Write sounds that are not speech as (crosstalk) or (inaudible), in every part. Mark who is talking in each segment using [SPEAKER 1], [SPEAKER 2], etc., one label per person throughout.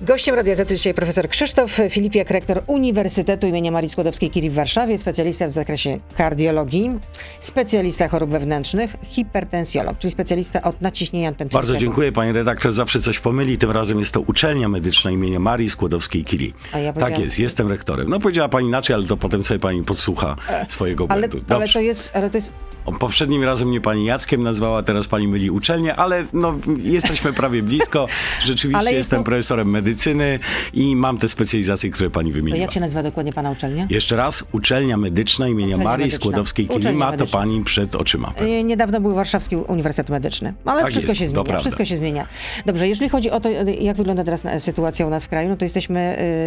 [SPEAKER 1] Gościem Radia Z dzisiaj profesor Krzysztof Filipiak, rektor Uniwersytetu im. Marii Skłodowskiej-Curie w Warszawie, specjalista w zakresie kardiologii, specjalista chorób wewnętrznych, hipertensjolog, czyli specjalista od naciśnienia tętniczego.
[SPEAKER 2] Bardzo dziękuję, pani redaktor. Zawsze coś pomyli. Tym razem jest to uczelnia medyczna imienia Marii Skłodowskiej-Curie.
[SPEAKER 1] Ja
[SPEAKER 2] tak jest, jestem rektorem. No powiedziała pani inaczej, ale to potem sobie pani podsłucha swojego
[SPEAKER 1] Ale,
[SPEAKER 2] błędu.
[SPEAKER 1] ale to jest, ale to jest
[SPEAKER 2] Poprzednim razem mnie pani Jackiem nazwała, teraz pani myli uczelnię, ale no, jesteśmy prawie blisko. (laughs) Rzeczywiście
[SPEAKER 1] jest
[SPEAKER 2] jestem
[SPEAKER 1] to-
[SPEAKER 2] profesorem medycyny i mam te specjalizacje, które pani wymieniła.
[SPEAKER 1] jak się nazywa dokładnie pana uczelnia?
[SPEAKER 2] Jeszcze raz, uczelnia medyczna imienia
[SPEAKER 1] Uczelnia
[SPEAKER 2] Marii
[SPEAKER 1] medyczna.
[SPEAKER 2] Skłodowskiej-Curie
[SPEAKER 1] Uczelnia
[SPEAKER 2] ma to pani przed oczyma.
[SPEAKER 1] E, Niedawno był Warszawski Uniwersytet Medyczny, ale
[SPEAKER 2] Tak
[SPEAKER 1] wszystko
[SPEAKER 2] jest,
[SPEAKER 1] się zmienia. Wszystko się zmienia. Dobrze, jeżeli chodzi o to, e, jak wygląda teraz sytuacja u nas w kraju, no to jesteśmy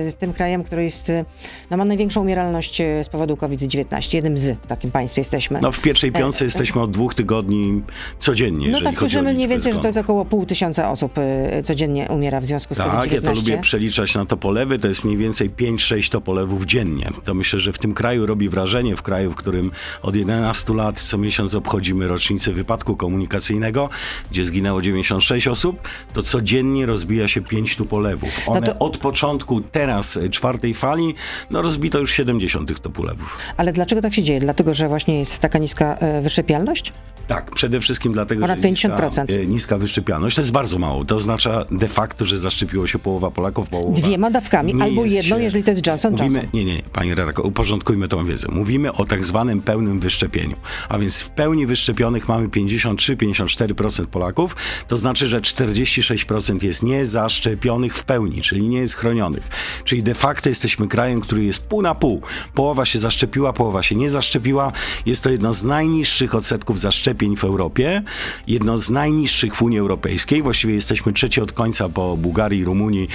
[SPEAKER 1] e, tym krajem, który jest, e, no, ma największą umieralność e, z powodu COVID-19. Jednym z w takim państwie jesteśmy.
[SPEAKER 2] No w pierwszej
[SPEAKER 1] E,
[SPEAKER 2] piątce jesteśmy od dwóch tygodni codziennie,
[SPEAKER 1] No tak słyszymy mniej więcej, że to jest około pół tysiąca osób e, codziennie umiera w związku z
[SPEAKER 2] Tak,
[SPEAKER 1] COVID-19.
[SPEAKER 2] ja to lubię przeliczać na topolewy, to jest mniej więcej 5-6 topolewów dziennie. To myślę, że w tym kraju robi wrażenie, w kraju, w którym od 11 lat co miesiąc obchodzimy rocznicę wypadku komunikacyjnego, gdzie zginęło 96 osób, to codziennie rozbija się 5 topolewów. One
[SPEAKER 1] No to-
[SPEAKER 2] od początku teraz e, czwartej fali, no rozbito już 70 tych topolewów.
[SPEAKER 1] Ale dlaczego tak się dzieje? Dlatego, że właśnie jest taka niska e, wyszczepialność?
[SPEAKER 2] Tak, przede wszystkim dlatego,
[SPEAKER 1] Ponad
[SPEAKER 2] że jest
[SPEAKER 1] 50%.
[SPEAKER 2] Niska, e, niska wyszczepialność. To jest bardzo mało. To oznacza de facto, że zaszczepiło się połowa Polaków, połowa
[SPEAKER 1] Dwiema dawkami,
[SPEAKER 2] nie
[SPEAKER 1] albo
[SPEAKER 2] jest
[SPEAKER 1] jedną,
[SPEAKER 2] się-
[SPEAKER 1] jeżeli to jest Johnson
[SPEAKER 2] Mówimy,
[SPEAKER 1] Johnson.
[SPEAKER 2] nie, nie, nie, pani redaktor, uporządkujmy tą wiedzę. Mówimy o tak zwanym pełnym wyszczepieniu. A więc w pełni wyszczepionych mamy 53-54% Polaków. To znaczy, że 46% jest niezaszczepionych w pełni, czyli nie jest chronionych. Czyli de facto jesteśmy krajem, który jest pół na pół. Połowa się zaszczepiła, połowa się nie zaszczepiła. Jest to jedno z najniższych odsetków zaszczepień w Europie, jedno z najniższych w Unii Europejskiej. Właściwie jesteśmy trzeci od końca po Bułgarii Rumunii.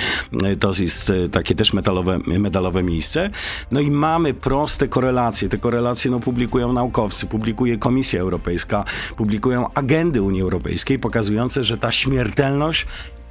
[SPEAKER 2] E, To jest e, takie też metalowe, medalowe miejsce. No i mamy proste korelacje. Te korelacje no, publikują naukowcy, publikuje Komisja Europejska, publikują agendy Unii Europejskiej, pokazujące, że ta śmiertelność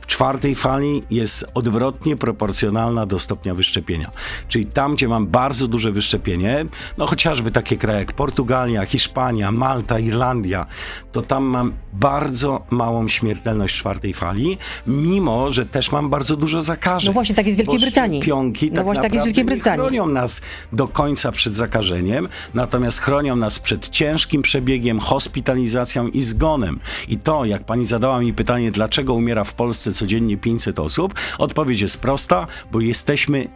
[SPEAKER 2] w czwartej fali jest odwrotnie proporcjonalna do stopnia wyszczepienia. Czyli tam, gdzie mam bardzo duże wyszczepienie, no chociażby takie kraje jak Portugalia, Hiszpania, Malta, Irlandia, to tam mam bardzo małą śmiertelność czwartej fali, mimo, że też mam bardzo dużo zakażeń.
[SPEAKER 1] No właśnie, tak jest w Wielkiej Brytanii.
[SPEAKER 2] Szczepionki
[SPEAKER 1] No
[SPEAKER 2] tak
[SPEAKER 1] właśnie, tak jest w
[SPEAKER 2] naprawdę
[SPEAKER 1] Wielkiej Brytanii.
[SPEAKER 2] Chronią nas do końca przed zakażeniem, natomiast chronią nas przed ciężkim przebiegiem, hospitalizacją i zgonem. I to, jak pani zadała mi pytanie, dlaczego umiera w Polsce codziennie 500 osób, odpowiedź jest prosta, bo jesteśmy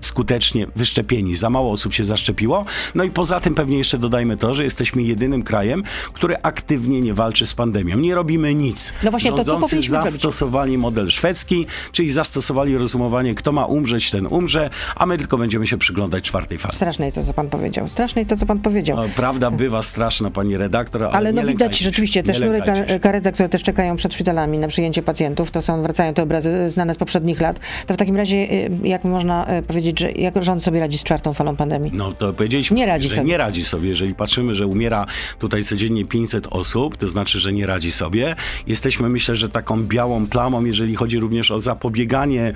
[SPEAKER 2] nieskutecznie wyszczepieni. Za mało osób się zaszczepiło. No i poza tym pewnie jeszcze dodajmy to, że jesteśmy jedynym krajem, który aktywnie nie walczy z pandemią. Nie robimy nic.
[SPEAKER 1] No właśnie, to co
[SPEAKER 2] Rządzący
[SPEAKER 1] powinniśmy zrobić?
[SPEAKER 2] zastosowali model szwedzki, czyli zastosowali rozumowanie, kto ma umrzeć, ten umrze, a my tylko będziemy się przyglądać czwartej fazie.
[SPEAKER 1] Straszne jest to, co pan powiedział. Straszne jest to, co pan powiedział.
[SPEAKER 2] No, prawda bywa straszna, pani redaktor, ale,
[SPEAKER 1] Ale no widać rzeczywiście te sznury karetek, które też czekają przed szpitalami na przyjęcie pacjentów, to są, wracają te obrazy znane z poprzednich lat. To w takim razie, y, jak można y, powiedzieć, że jak rząd sobie radzi z czwartą falą pandemii?
[SPEAKER 2] No to powiedzieliśmy,
[SPEAKER 1] Nie radzi
[SPEAKER 2] że
[SPEAKER 1] sobie.
[SPEAKER 2] nie radzi sobie. Jeżeli patrzymy, że umiera tutaj codziennie 500 osób, to znaczy, że nie radzi sobie. Jesteśmy, myślę, że taką białą plamą, jeżeli chodzi również o zapobieganie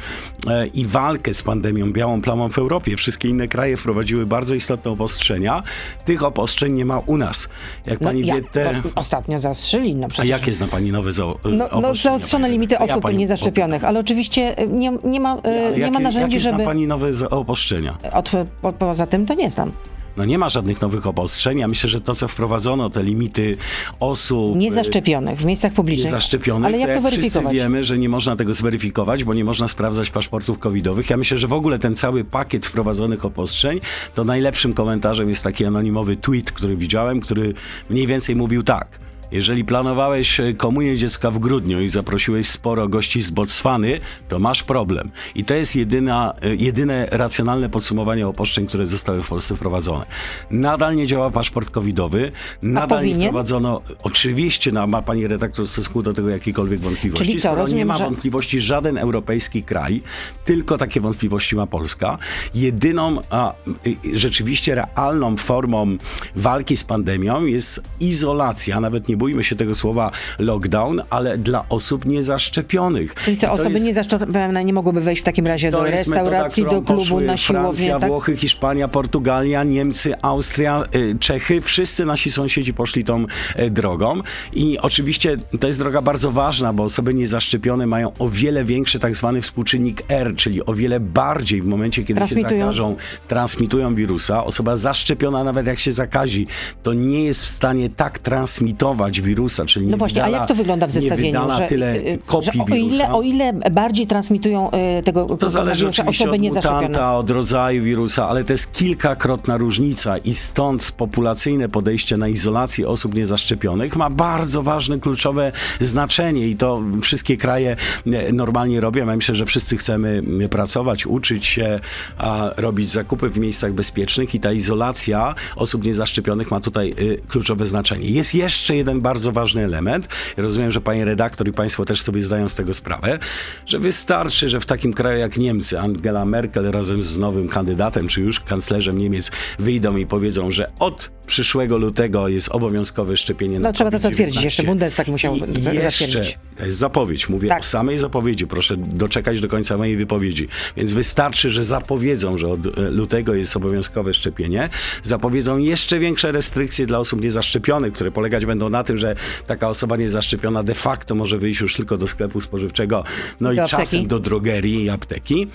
[SPEAKER 2] e, i walkę z pandemią, białą plamą w Europie. Wszystkie inne kraje wprowadziły bardzo istotne obostrzenia. Tych obostrzeń nie ma u nas. Jak
[SPEAKER 1] No,
[SPEAKER 2] pani
[SPEAKER 1] ja,
[SPEAKER 2] wie, te...
[SPEAKER 1] bo ostatnio zaostrzyli. No,
[SPEAKER 2] A
[SPEAKER 1] przecież.
[SPEAKER 2] jakie zna pani nowe zo-
[SPEAKER 1] No, no zaostrzone
[SPEAKER 2] pani
[SPEAKER 1] limity?
[SPEAKER 2] Ja
[SPEAKER 1] osób
[SPEAKER 2] pani
[SPEAKER 1] niezaszczepionych, ale oczywiście y, nie, nie, ma, y,
[SPEAKER 2] Ale
[SPEAKER 1] nie ma
[SPEAKER 2] jakie-
[SPEAKER 1] narzędzi,
[SPEAKER 2] jakie zna
[SPEAKER 1] żeby...
[SPEAKER 2] pani nowe zo- obostrzenia?
[SPEAKER 1] Od, po, poza tym to nie znam.
[SPEAKER 2] No nie ma żadnych nowych obostrzeń. Ja myślę, że to, co wprowadzono, te limity osób...
[SPEAKER 1] Niezaszczepionych w miejscach publicznych.
[SPEAKER 2] Niezaszczepionych,
[SPEAKER 1] Ale jak to,
[SPEAKER 2] wszyscy
[SPEAKER 1] weryfikować?
[SPEAKER 2] wiemy, że nie można tego zweryfikować, bo nie można sprawdzać paszportów covidowych. Ja myślę, że w ogóle ten cały pakiet wprowadzonych obostrzeń, to najlepszym komentarzem jest taki anonimowy tweet, który widziałem, który mniej więcej mówił tak. Jeżeli planowałeś e, komunię dziecka w grudniu i zaprosiłeś sporo gości z Botswany, to masz problem. I to jest jedyna, e, jedyne racjonalne podsumowanie obostrzeń, które zostały w Polsce wprowadzone. Nadal nie działa paszport covidowy, nadal nie wprowadzono, oczywiście no, ma pani redaktor w stosunku do tego jakiekolwiek wątpliwości.
[SPEAKER 1] Czyli co,
[SPEAKER 2] Skoro nie
[SPEAKER 1] rozumiem,
[SPEAKER 2] ma
[SPEAKER 1] że-
[SPEAKER 2] wątpliwości żaden europejski kraj, tylko takie wątpliwości ma Polska. Jedyną a, rzeczywiście realną formą walki z pandemią jest izolacja, nawet nie bójmy się tego słowa lockdown, ale dla osób niezaszczepionych.
[SPEAKER 1] Czyli co, osoby jest, niezaszczepione nie mogłyby wejść w takim razie do restauracji, metoda, do klubu, na siłownię?
[SPEAKER 2] Francja,
[SPEAKER 1] tak?
[SPEAKER 2] Włochy, Hiszpania, Portugalia, Niemcy, Austria, y, Czechy. Wszyscy nasi sąsiedzi poszli tą y, drogą i oczywiście to jest droga bardzo ważna, bo osoby niezaszczepione mają o wiele większy tak zwany współczynnik R, czyli o wiele bardziej w momencie, kiedy się zakażą, transmitują wirusa. Osoba zaszczepiona, nawet jak się zakazi, to nie jest w stanie tak transmitować wirusa, czyli
[SPEAKER 1] No właśnie,
[SPEAKER 2] wydala,
[SPEAKER 1] a jak to wygląda w zestawieniu?
[SPEAKER 2] że, tyle y, kopii że
[SPEAKER 1] o, ile, o ile bardziej transmitują y, tego
[SPEAKER 2] To zależy oczywiście
[SPEAKER 1] osoby
[SPEAKER 2] od mutanta, od rodzaju wirusa, ale to jest kilkakrotna różnica i stąd populacyjne podejście na izolację osób niezaszczepionych ma bardzo ważne, kluczowe znaczenie i to wszystkie kraje e, normalnie robią. Ja myślę, że wszyscy chcemy pracować, uczyć się, a robić zakupy w miejscach bezpiecznych i ta izolacja osób niezaszczepionych ma tutaj y, kluczowe znaczenie. Jest jeszcze jeden bardzo ważny element. Ja rozumiem, że pani redaktor i państwo też sobie zdają z tego sprawę, że wystarczy, że w takim kraju jak Niemcy Angela Merkel razem z nowym kandydatem, czy już kanclerzem Niemiec wyjdą i powiedzą, że od przyszłego lutego jest obowiązkowe szczepienie na
[SPEAKER 1] No trzeba to zatwierdzić, jeszcze Bundestag musiał I zatwierdzić.
[SPEAKER 2] To jest zapowiedź, mówię tak. o samej zapowiedzi, proszę doczekać do końca mojej wypowiedzi. Więc wystarczy, że zapowiedzą, że od e, lutego jest obowiązkowe szczepienie, zapowiedzą jeszcze większe restrykcje dla osób niezaszczepionych, które polegać będą na tym, że taka osoba niezaszczepiona de facto może wyjść już tylko do sklepu spożywczego, no do i apteki. czasem do drogerii i apteki.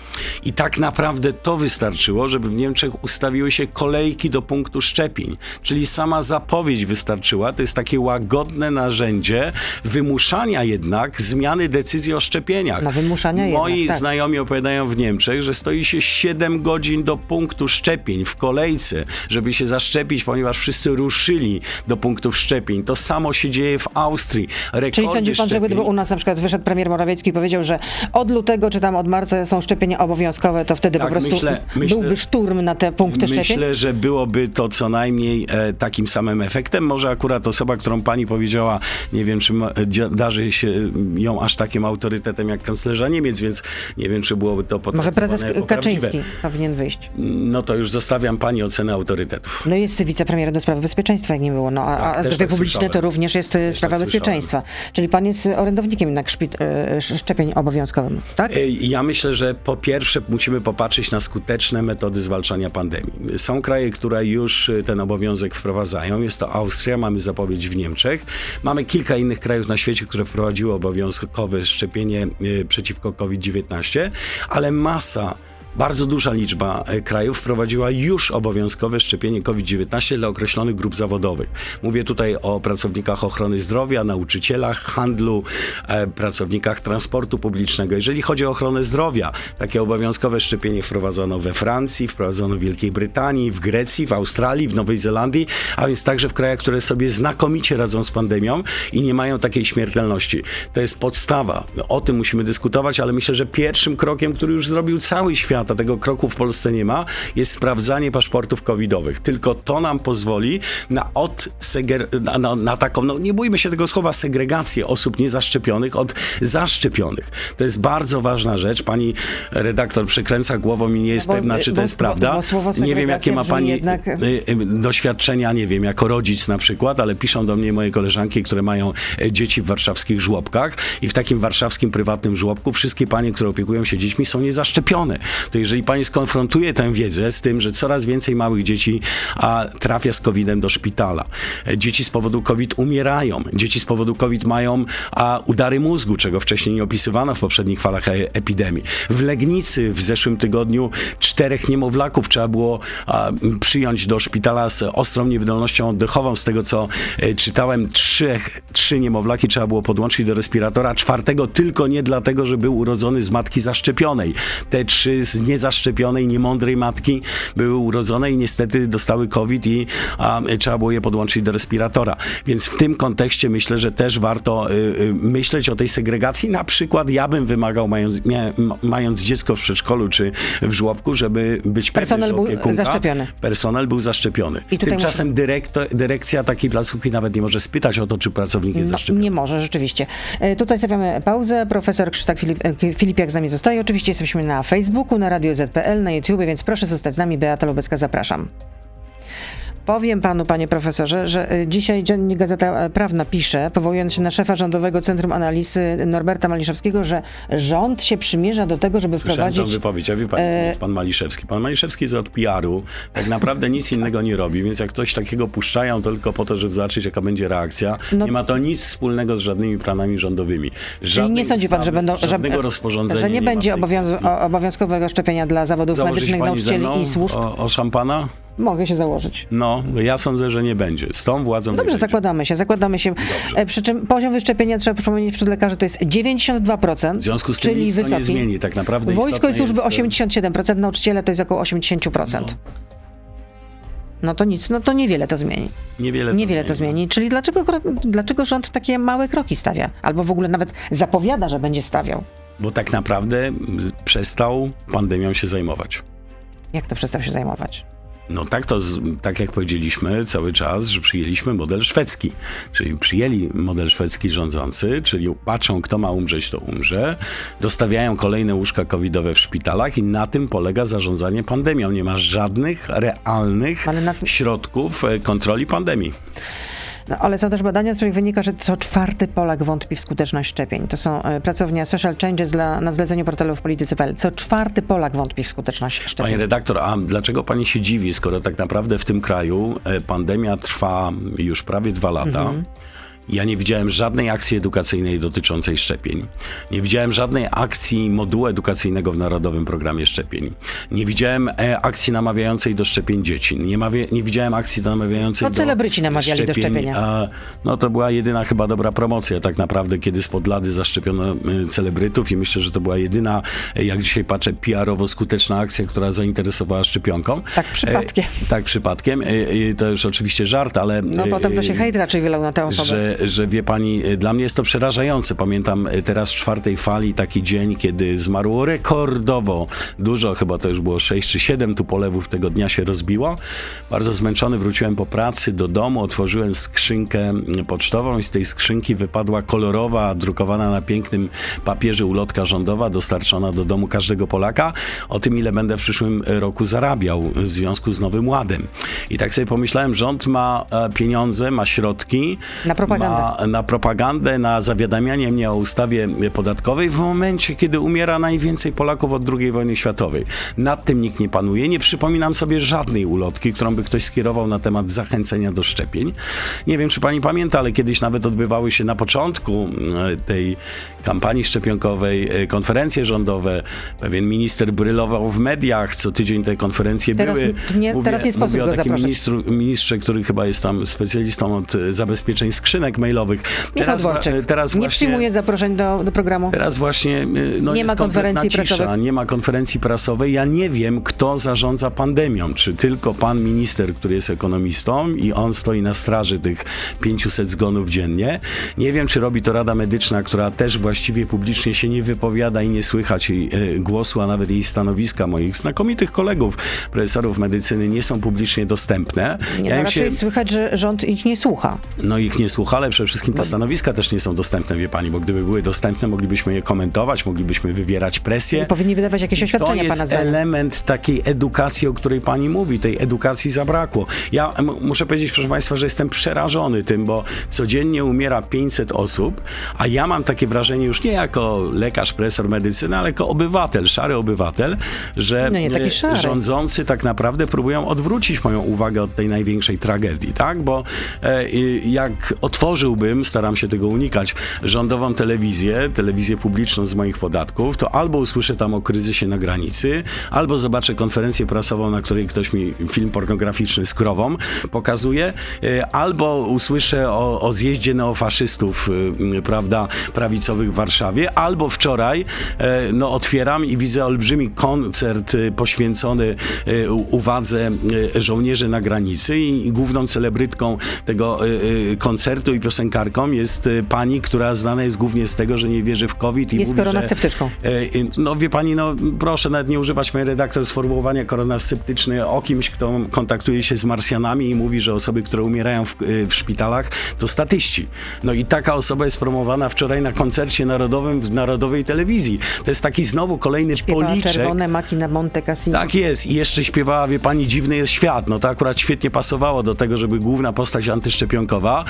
[SPEAKER 2] I tak naprawdę to wystarczyło, żeby w Niemczech ustawiły się kolejki do punktu szczepień. Czyli sama zapowiedź wystarczyła. To jest takie łagodne narzędzie wymuszania jednak zmiany decyzji o szczepieniach.
[SPEAKER 1] Na wymuszania
[SPEAKER 2] Moi
[SPEAKER 1] jednak,
[SPEAKER 2] tak. znajomi opowiadają w Niemczech, że stoi się 7 godzin do punktu szczepień w kolejce, żeby się zaszczepić, ponieważ wszyscy ruszyli do punktów szczepień. To samo się dzieje w Austrii. Rekordy
[SPEAKER 1] Czyli sądzi pan, że gdyby u nas na przykład wyszedł premier Morawiecki i powiedział, że od lutego czy tam od marca są szczepienia obowiązkowe, to wtedy tak, po prostu myślę, byłby szturm na te punkty
[SPEAKER 2] myślę,
[SPEAKER 1] szczepień?
[SPEAKER 2] Myślę, że byłoby to co najmniej e, takim samym efektem. Może akurat osoba, którą pani powiedziała, nie wiem, czy ma, darzy się ją aż takim autorytetem jak kanclerza Niemiec, więc nie wiem, czy byłoby to
[SPEAKER 1] Może prezes Kaczyński powinien wyjść.
[SPEAKER 2] No to już zostawiam pani ocenę autorytetów.
[SPEAKER 1] No jest wicepremier do spraw bezpieczeństwa, jak nie było. No, a, tak, a zdrowie tak publiczne słyszałem. to również jest też sprawa tak bezpieczeństwa. Czyli pan jest orędownikiem jednak e, szczepień obowiązkowym, tak?
[SPEAKER 2] Ja myślę, że po pierwsze musimy popatrzeć na skuteczne metody zwalczania pandemii. Są kraje, które już ten obowiązek wprowadzają. Jest to Austria, mamy zapowiedź w Niemczech. Mamy kilka innych krajów na świecie, które wprowadziły obowiązkowe szczepienie e, przeciwko COVID-19, ale masa bardzo duża liczba e, krajów wprowadziła już obowiązkowe szczepienie COVID-19 dla określonych grup zawodowych. Mówię tutaj o pracownikach ochrony zdrowia, nauczycielach, handlu, e, pracownikach transportu publicznego. Jeżeli chodzi o ochronę zdrowia, takie obowiązkowe szczepienie wprowadzono we Francji, wprowadzono w Wielkiej Brytanii, w Grecji, w Australii, w Nowej Zelandii, a więc także w krajach, które sobie znakomicie radzą z pandemią i nie mają takiej śmiertelności. To jest podstawa. O tym musimy dyskutować, ale myślę, że pierwszym krokiem, który już zrobił cały świat, a tego kroku w Polsce nie ma, jest sprawdzanie paszportów covidowych. Tylko to nam pozwoli na, od na, na, na taką, no nie bójmy się tego słowa, segregację osób niezaszczepionych od zaszczepionych. To jest bardzo ważna rzecz. Pani redaktor przekręca głową i nie jest
[SPEAKER 1] bo,
[SPEAKER 2] pewna, czy
[SPEAKER 1] bo,
[SPEAKER 2] to jest
[SPEAKER 1] bo,
[SPEAKER 2] prawda.
[SPEAKER 1] nie
[SPEAKER 2] wiem, jakie ma pani
[SPEAKER 1] jednak... Y,
[SPEAKER 2] y, doświadczenia, nie wiem, jako rodzic na przykład, ale piszą do mnie moje koleżanki, które mają e, dzieci w warszawskich żłobkach i w takim warszawskim prywatnym żłobku wszystkie panie, które opiekują się dziećmi są niezaszczepione. To jeżeli pani skonfrontuje tę wiedzę z tym, że coraz więcej małych dzieci a, trafia z COVID-em do szpitala, dzieci z powodu COVID umierają, dzieci z powodu COVID mają a, udary mózgu, czego wcześniej nie opisywano w poprzednich falach e epidemii. W Legnicy w zeszłym tygodniu czterech niemowlaków trzeba było a, przyjąć do szpitala z ostrą niewydolnością oddechową. Z tego co e, czytałem, trzy, trzy niemowlaki trzeba było podłączyć do respiratora, czwartego tylko nie dlatego, że był urodzony z matki zaszczepionej. Te trzy z niezaszczepionej, niemądrej matki były urodzone i niestety dostały COVID i a, trzeba było je podłączyć do respiratora. Więc w tym kontekście myślę, że też warto y, y, myśleć o tej segregacji. Na przykład ja bym wymagał, mając, mia, mając dziecko w przedszkolu czy w żłobku, żeby być
[SPEAKER 1] Personel pewny, był zaszczepiony.
[SPEAKER 2] Personel był zaszczepiony. I Tymczasem muszę... dyrektor, dyrekcja takiej placówki nawet nie może spytać o to, czy pracownik jest no, zaszczepiony.
[SPEAKER 1] Nie może, rzeczywiście. E, tutaj stawiamy pauzę. Profesor Krzysztof Filip, e, Filipiak z nami zostaje. Oczywiście jesteśmy na Facebooku, na Radio ZPL, na YouTube, więc proszę zostać z nami. Beata Lubecka, zapraszam. Powiem panu, panie profesorze, że y, dzisiaj Dziennik Gazeta e, Prawna pisze, powołując się na szefa Rządowego Centrum Analizy Norberta Maliszewskiego, że rząd się przymierza do tego, żeby
[SPEAKER 2] Słyszałem tą
[SPEAKER 1] wprowadzić...
[SPEAKER 2] wypowiedź, a wie pan,
[SPEAKER 1] e,
[SPEAKER 2] jest pan Maliszewski. Pan Maliszewski jest od PR-u, tak naprawdę nic innego nie robi, więc jak ktoś takiego puszczają to tylko po to, żeby zobaczyć, jaka będzie reakcja,
[SPEAKER 1] No-
[SPEAKER 2] nie ma to nic wspólnego z żadnymi planami rządowymi. Żadnej
[SPEAKER 1] nie sądzi pan, że
[SPEAKER 2] ustawy,
[SPEAKER 1] będą, że,
[SPEAKER 2] Żadnego rozporządzenia
[SPEAKER 1] że nie,
[SPEAKER 2] ma
[SPEAKER 1] będzie obowiąz, obowiązkowego szczepienia dla zawodów
[SPEAKER 2] Założyć
[SPEAKER 1] medycznych, nauczycieli i służb?
[SPEAKER 2] O, o szampana?
[SPEAKER 1] Mogę się założyć.
[SPEAKER 2] No, ja sądzę, że nie będzie. Z tą władzą
[SPEAKER 1] Dobrze, zakładamy się, zakładamy się. E, Przy czym poziom wyszczepienia, trzeba przypomnieć wśród lekarzy, to jest 92%,
[SPEAKER 2] W związku z tym
[SPEAKER 1] czyli
[SPEAKER 2] nic
[SPEAKER 1] wysoki.
[SPEAKER 2] nie zmieni. Tak naprawdę
[SPEAKER 1] Wojsko i służby
[SPEAKER 2] jest, e,
[SPEAKER 1] 87%, nauczyciele to jest około 80%. No to nic, no to niewiele to zmieni.
[SPEAKER 2] Niewiele to
[SPEAKER 1] Niewiele to zmieni. Czyli dlaczego, dlaczego rząd takie małe kroki stawia? Albo w ogóle nawet zapowiada, że będzie stawiał.
[SPEAKER 2] Bo tak naprawdę przestał pandemią się zajmować.
[SPEAKER 1] Jak to przestał się zajmować?
[SPEAKER 2] No tak to, tak jak powiedzieliśmy cały czas, że przyjęliśmy model szwedzki. Czyli przyjęli model szwedzki rządzący, czyli patrzą, kto ma umrzeć, to umrze. Dostawiają kolejne łóżka covidowe w szpitalach i na tym polega zarządzanie pandemią. Nie ma żadnych realnych środków e, kontroli pandemii.
[SPEAKER 1] No, ale są też badania, z których wynika, że co czwarty Polak wątpi w skuteczność szczepień. To są e, pracownia Social Changes dla, na zleceniu portalu w polityce.pl. Co czwarty Polak wątpi w skuteczność szczepień.
[SPEAKER 2] Panie redaktor, a dlaczego pani się dziwi, skoro tak naprawdę w tym kraju e, pandemia trwa już prawie dwa lata?
[SPEAKER 1] Mhm.
[SPEAKER 2] Ja nie widziałem żadnej akcji edukacyjnej dotyczącej szczepień. Nie widziałem żadnej akcji modułu edukacyjnego w Narodowym Programie Szczepień. Nie widziałem e, akcji namawiającej do szczepień dzieci. Nie, nie widziałem akcji namawiającej
[SPEAKER 1] No,
[SPEAKER 2] do
[SPEAKER 1] celebryci namawiali do szczepienia.
[SPEAKER 2] A, no to była jedyna chyba dobra promocja tak naprawdę, kiedy spod lady zaszczepiono y, celebrytów i myślę, że to była jedyna, e, jak dzisiaj patrzę, PR-owo skuteczna akcja, która zainteresowała szczepionką.
[SPEAKER 1] Tak przypadkiem.
[SPEAKER 2] E, tak przypadkiem. E, e, to już oczywiście żart, ale...
[SPEAKER 1] No
[SPEAKER 2] e,
[SPEAKER 1] potem to się
[SPEAKER 2] e,
[SPEAKER 1] hejt raczej wylał na tę osobę.
[SPEAKER 2] że, że wie pani, y, dla mnie jest to przerażające. Pamiętam y, teraz w czwartej fali taki dzień, kiedy zmarło rekordowo dużo, chyba to już było 6 czy 7 tu polewów tego dnia się rozbiło. Bardzo zmęczony wróciłem po pracy do domu, otworzyłem skrzynkę pocztową i z tej skrzynki wypadła kolorowa, drukowana na pięknym papierze ulotka rządowa, dostarczona do domu każdego Polaka o tym, ile będę w przyszłym roku zarabiał w związku z Nowym Ładem. I tak sobie pomyślałem, rząd ma e, pieniądze, ma środki,
[SPEAKER 1] Na propagandę.
[SPEAKER 2] Ma na propagandę, na zawiadamianie mnie o ustawie podatkowej w momencie, kiedy umiera najwięcej Polaków od II wojny światowej. Nad tym nikt nie panuje. Nie przypominam sobie żadnej ulotki, którą by ktoś skierował na temat zachęcenia do szczepień. Nie wiem, czy pani pamięta, ale kiedyś nawet odbywały się na początku e, tej kampanii szczepionkowej e, konferencje rządowe. Pewien minister brylował w mediach, co tydzień te konferencje
[SPEAKER 1] Teraz
[SPEAKER 2] były.
[SPEAKER 1] nie- teraz nie sposób
[SPEAKER 2] mówię o takim ministru, ministrze, który chyba jest tam specjalistą od e, zabezpieczeń skrzynek mailowych.
[SPEAKER 1] Michał
[SPEAKER 2] wa-
[SPEAKER 1] Dworczyk
[SPEAKER 2] teraz
[SPEAKER 1] nie
[SPEAKER 2] właśnie,
[SPEAKER 1] przyjmuje zaproszeń do, do programu.
[SPEAKER 2] Teraz właśnie y, no
[SPEAKER 1] Nie ma konferencji
[SPEAKER 2] cisza,
[SPEAKER 1] prasowych.
[SPEAKER 2] Nie ma konferencji prasowej. Ja nie wiem, kto zarządza pandemią. Czy tylko pan minister, który jest ekonomistą i on stoi na straży tych 500 zgonów dziennie. Nie wiem, czy robi to Rada Medyczna, która też właściwie publicznie się nie wypowiada i nie słychać jej y, głosu, a nawet jej stanowiska moich znakomitych kolegów, profesorów medycyny nie są publicznie dostępne.
[SPEAKER 1] Nie,
[SPEAKER 2] ja
[SPEAKER 1] no raczej
[SPEAKER 2] się,
[SPEAKER 1] słychać, że rząd ich nie słucha.
[SPEAKER 2] no ich nie słucha, ale przede wszystkim te stanowiska też nie są dostępne, wie pani, bo gdyby były dostępne, moglibyśmy je komentować, moglibyśmy wywierać presję.
[SPEAKER 1] Nie powinni wydawać jakieś
[SPEAKER 2] To
[SPEAKER 1] oświadczenia
[SPEAKER 2] jest
[SPEAKER 1] pana zdaniem.
[SPEAKER 2] element takiej edukacji, o której pani mówi. Tej edukacji zabrakło. Ja muszę powiedzieć, proszę państwa, że jestem przerażony tym, bo codziennie umiera 500 osób, a ja mam takie wrażenie już nie jako lekarz, profesor medycyny, ale jako obywatel, szary obywatel, że
[SPEAKER 1] No nie
[SPEAKER 2] e, rządzący tak naprawdę próbują odwrócić moją uwagę od tej największej tragedii, tak? Bo e, jak otworzyłbym, staram się tego unikać, rządową telewizję, telewizję publiczną z moich podatków, to albo usłyszę tam o kryzysie na granicy, albo zobaczę konferencję prasową, na której ktoś mi film pornograficzny z krową pokazuje, e, albo usłyszę o, o zjeździe neofaszystów, y, prawda, prawicowych w Warszawie, albo wczoraj e, no, otwieram i widzę olbrzymi koncert poświęcony uwadze żołnierzy na granicy i, i główną celebrytką tego koncertu i piosenkarką, jest e, pani, która znana jest głównie z tego, że nie wierzy w COVID i
[SPEAKER 1] Jest
[SPEAKER 2] mówi,
[SPEAKER 1] koronasceptyczką.
[SPEAKER 2] że... e, No wie pani, no proszę nawet nie używać mojej redaktor sformułowania koronasceptyczny o kimś, kto kontaktuje się z Marsjanami i mówi, że osoby, które umierają w, e, w szpitalach, to statyści. No i taka osoba jest promowana wczoraj na koncercie narodowym w Narodowej Telewizji. To jest taki znowu kolejny
[SPEAKER 1] Śpiewała
[SPEAKER 2] policzek.
[SPEAKER 1] Czerwone maki na Monte Cassino.
[SPEAKER 2] Tak jest. I jeszcze śpiewała, wie pani, dziwny jest świat. No to akurat świetnie pasowało do tego, żeby główna postać antyszczepionkowa,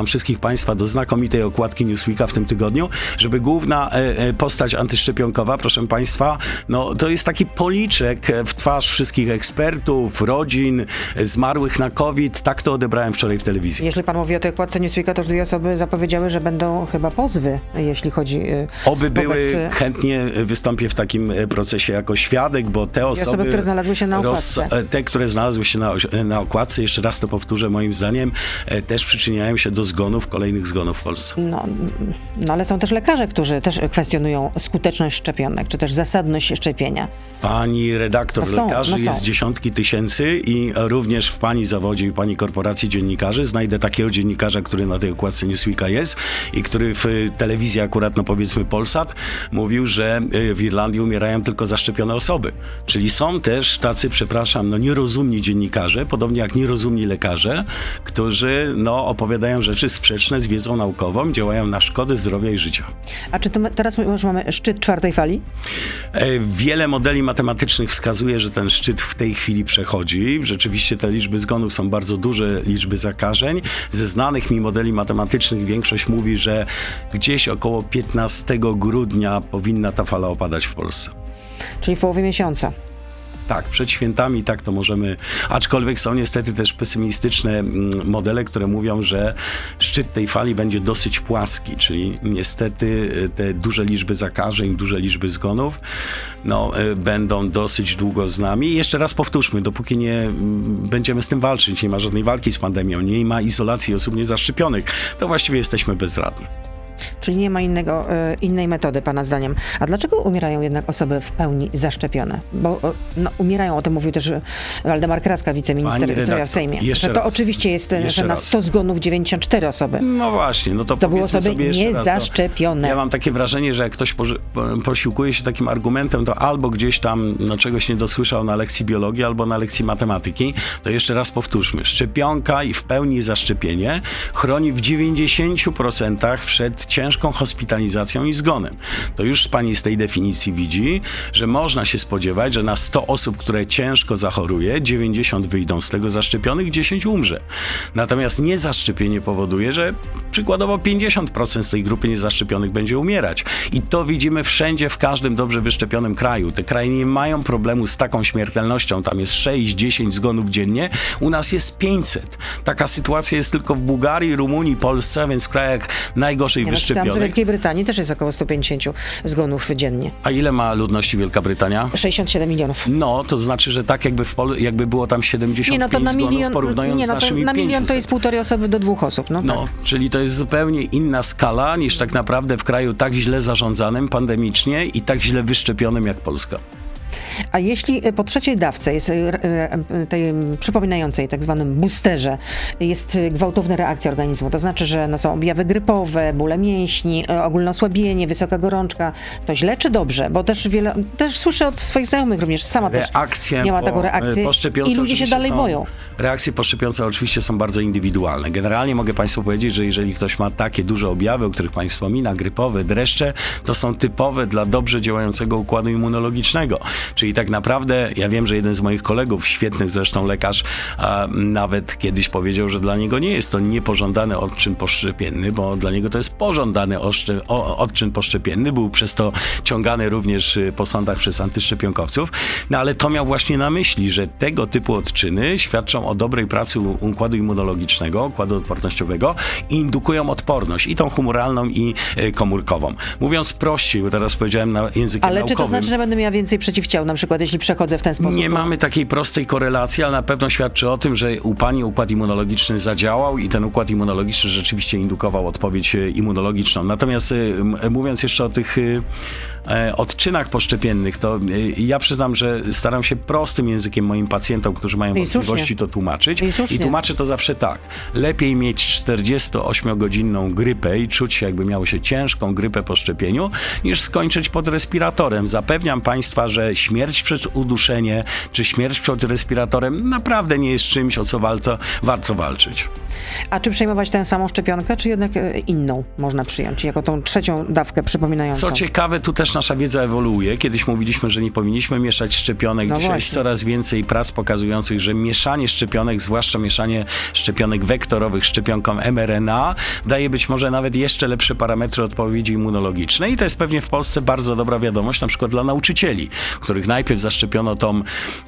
[SPEAKER 2] odsyłam wszystkich państwa do znakomitej okładki Newsweeka w tym tygodniu, żeby główna e, e, postać antyszczepionkowa, proszę państwa, no to jest taki policzek e, w twarz wszystkich ekspertów, rodzin, zmarłych na COVID. Tak to odebrałem wczoraj w telewizji.
[SPEAKER 1] Jeśli pan mówi o tej okładce Newsweeka, to dwie osoby zapowiedziały, że będą chyba pozwy, jeśli chodzi y,
[SPEAKER 2] Oby były, chętnie wystąpię w takim procesie jako świadek, bo te osoby...
[SPEAKER 1] osoby, które znalazły się na okładce.
[SPEAKER 2] e, te, które znalazły się na, na okładce, jeszcze raz to powtórzę, moim zdaniem, też przyczyniają się do zgonów, kolejnych zgonów w Polsce.
[SPEAKER 1] No, no ale są też lekarze, którzy też kwestionują skuteczność szczepionek, czy też zasadność szczepienia.
[SPEAKER 2] Pani redaktor
[SPEAKER 1] No są,
[SPEAKER 2] lekarzy
[SPEAKER 1] no
[SPEAKER 2] jest dziesiątki tysięcy i również w pani zawodzie i pani korporacji dziennikarzy znajdę takiego dziennikarza, który na tej okładce Newsweeka jest i który w y, telewizji akurat, no powiedzmy Polsat, mówił, że y, w Irlandii umierają tylko zaszczepione osoby. Czyli są też tacy, przepraszam, no nierozumni dziennikarze, podobnie jak nierozumni lekarze, którzy no opowiadają rzeczy sprzeczne z wiedzą naukową, działają na szkody zdrowia i życia.
[SPEAKER 1] A czy to teraz już mamy szczyt czwartej fali?
[SPEAKER 2] E, Wiele modeli matematycznych wskazuje, że ten szczyt w tej chwili przechodzi. Rzeczywiście te liczby zgonów są bardzo duże, liczby zakażeń. Ze znanych mi modeli matematycznych większość mówi, że gdzieś około 15 grudnia powinna ta fala opadać w Polsce.
[SPEAKER 1] Czyli w połowie miesiąca.
[SPEAKER 2] Tak, przed świętami tak to możemy, aczkolwiek są niestety też pesymistyczne mm, modele, które mówią, że szczyt tej fali będzie dosyć płaski, czyli niestety y, te duże liczby zakażeń, duże liczby zgonów, no, y, będą dosyć długo z nami. I jeszcze raz powtórzmy, dopóki nie mm, będziemy z tym walczyć, nie ma żadnej walki z pandemią, nie ma izolacji osób niezaszczepionych, to właściwie jesteśmy bezradni.
[SPEAKER 1] Czyli nie ma innego, e, innej metody, Pana zdaniem. A dlaczego umierają jednak osoby w pełni zaszczepione? Bo e, no, umierają, o tym mówił też Waldemar Kraska, wiceminister zdrowia w Sejmie.
[SPEAKER 2] jeszcze
[SPEAKER 1] Że to
[SPEAKER 2] raz.
[SPEAKER 1] oczywiście jest, e, że na
[SPEAKER 2] raz.
[SPEAKER 1] 100 zgonów 94 osoby.
[SPEAKER 2] No właśnie, no to,
[SPEAKER 1] To były osoby
[SPEAKER 2] sobie
[SPEAKER 1] niezaszczepione.
[SPEAKER 2] Ja mam takie wrażenie, że jak ktoś posiłkuje się takim argumentem, to albo gdzieś tam no, czegoś nie dosłyszał na lekcji biologii, albo na lekcji matematyki. To jeszcze raz powtórzmy. Szczepionka i w pełni zaszczepienie chroni w 90% przed ciężką hospitalizacją i zgonem. To już pani z tej definicji widzi, że można się spodziewać, że na 100 osób, które ciężko zachoruje, 90 wyjdą z tego zaszczepionych, 10 umrze. Natomiast niezaszczepienie powoduje, że przykładowo 50% z tej grupy niezaszczepionych będzie umierać. I to widzimy wszędzie, w każdym dobrze wyszczepionym kraju. Te kraje nie mają problemu z taką śmiertelnością. Tam jest 6-10 zgonów dziennie. U nas jest 500. Taka sytuacja jest tylko w Bułgarii, Rumunii, Polsce, więc w krajach najgorzej
[SPEAKER 1] Nie, czytałam, że w. Wielkiej Brytanii też jest około 150 zgonów dziennie.
[SPEAKER 2] A ile ma ludności Wielka Brytania?
[SPEAKER 1] 67 milionów.
[SPEAKER 2] No, to znaczy, że tak jakby, w Pol- jakby było tam 75
[SPEAKER 1] Nie, no to na
[SPEAKER 2] zgonów,
[SPEAKER 1] milion,
[SPEAKER 2] porównując
[SPEAKER 1] nie,
[SPEAKER 2] z
[SPEAKER 1] no to
[SPEAKER 2] naszymi
[SPEAKER 1] na milion to
[SPEAKER 2] 500.
[SPEAKER 1] jest półtorej osoby do dwóch osób. No,
[SPEAKER 2] No,
[SPEAKER 1] tak.
[SPEAKER 2] czyli to jest zupełnie inna skala niż tak naprawdę w kraju tak źle zarządzanym pandemicznie i tak źle wyszczepionym jak Polska.
[SPEAKER 1] A jeśli e, po trzeciej dawce, jest, e, e, tej przypominającej tak zwanym boosterze, jest gwałtowna reakcja organizmu, to znaczy, że no, są objawy grypowe, bóle mięśni, ogólne osłabienie, wysoka gorączka, to źle czy dobrze? Bo też wiele, też słyszę od swoich znajomych również, sama też
[SPEAKER 2] Reakcje
[SPEAKER 1] miała
[SPEAKER 2] po-
[SPEAKER 1] taką reakcję i ludzie się dalej
[SPEAKER 2] są,
[SPEAKER 1] boją.
[SPEAKER 2] Reakcje poszczepiące oczywiście są bardzo indywidualne. Generalnie mogę Państwu powiedzieć, że jeżeli ktoś ma takie duże objawy, o których Pani wspomina, grypowe, dreszcze, to są typowe dla dobrze działającego układu immunologicznego. Czyli tak naprawdę, ja wiem, że jeden z moich kolegów, świetnych zresztą lekarz, nawet kiedyś powiedział, że dla niego nie jest to niepożądany odczyn poszczepienny, bo dla niego to jest pożądany odczyn poszczepienny. Był przez to ciągany również y, po sądach przez antyszczepionkowców. No ale to miał właśnie na myśli, że tego typu odczyny świadczą o dobrej pracy układu immunologicznego, układu odpornościowego i indukują odporność, i tą humoralną, i y, komórkową. Mówiąc prościej, bo teraz powiedziałem na językiem
[SPEAKER 1] Ale czy
[SPEAKER 2] naukowym.
[SPEAKER 1] to znaczy, że będę miała więcej przeciwciał, na przykład jeśli przechodzę w ten sposób?
[SPEAKER 2] Nie
[SPEAKER 1] No.
[SPEAKER 2] mamy takiej prostej korelacji, ale na pewno świadczy o tym, że u pani układ immunologiczny zadziałał i ten układ immunologiczny rzeczywiście indukował odpowiedź e, immunologiczną. Natomiast e, mówiąc jeszcze o tych e, odczynach poszczepiennych, to e, ja przyznam, że staram się prostym językiem moim pacjentom, którzy mają
[SPEAKER 1] I
[SPEAKER 2] wątpliwości, to tłumaczyć.
[SPEAKER 1] I słusznie.
[SPEAKER 2] tłumaczę to zawsze tak. Lepiej mieć 48-godzinną grypę i czuć się, jakby miało się ciężką grypę po szczepieniu, niż skończyć pod respiratorem. Zapewniam Państwa, że śmierć przez uduszenie, czy śmierć przed respiratorem naprawdę nie jest czymś, o co warto, warto walczyć.
[SPEAKER 1] A czy przejmować tę samą szczepionkę, czy jednak e, inną można przyjąć, jako tą trzecią dawkę przypominającą?
[SPEAKER 2] Co ciekawe, tu też nasza wiedza ewoluuje. Kiedyś mówiliśmy, że nie powinniśmy mieszać szczepionek.
[SPEAKER 1] No
[SPEAKER 2] Dzisiaj jest coraz więcej prac pokazujących, że mieszanie szczepionek, zwłaszcza mieszanie szczepionek wektorowych szczepionką mRNA, daje być może nawet jeszcze lepsze parametry odpowiedzi immunologicznej. I to jest pewnie w Polsce bardzo dobra wiadomość, na przykład dla nauczycieli, których najpierw zaszczepiono tą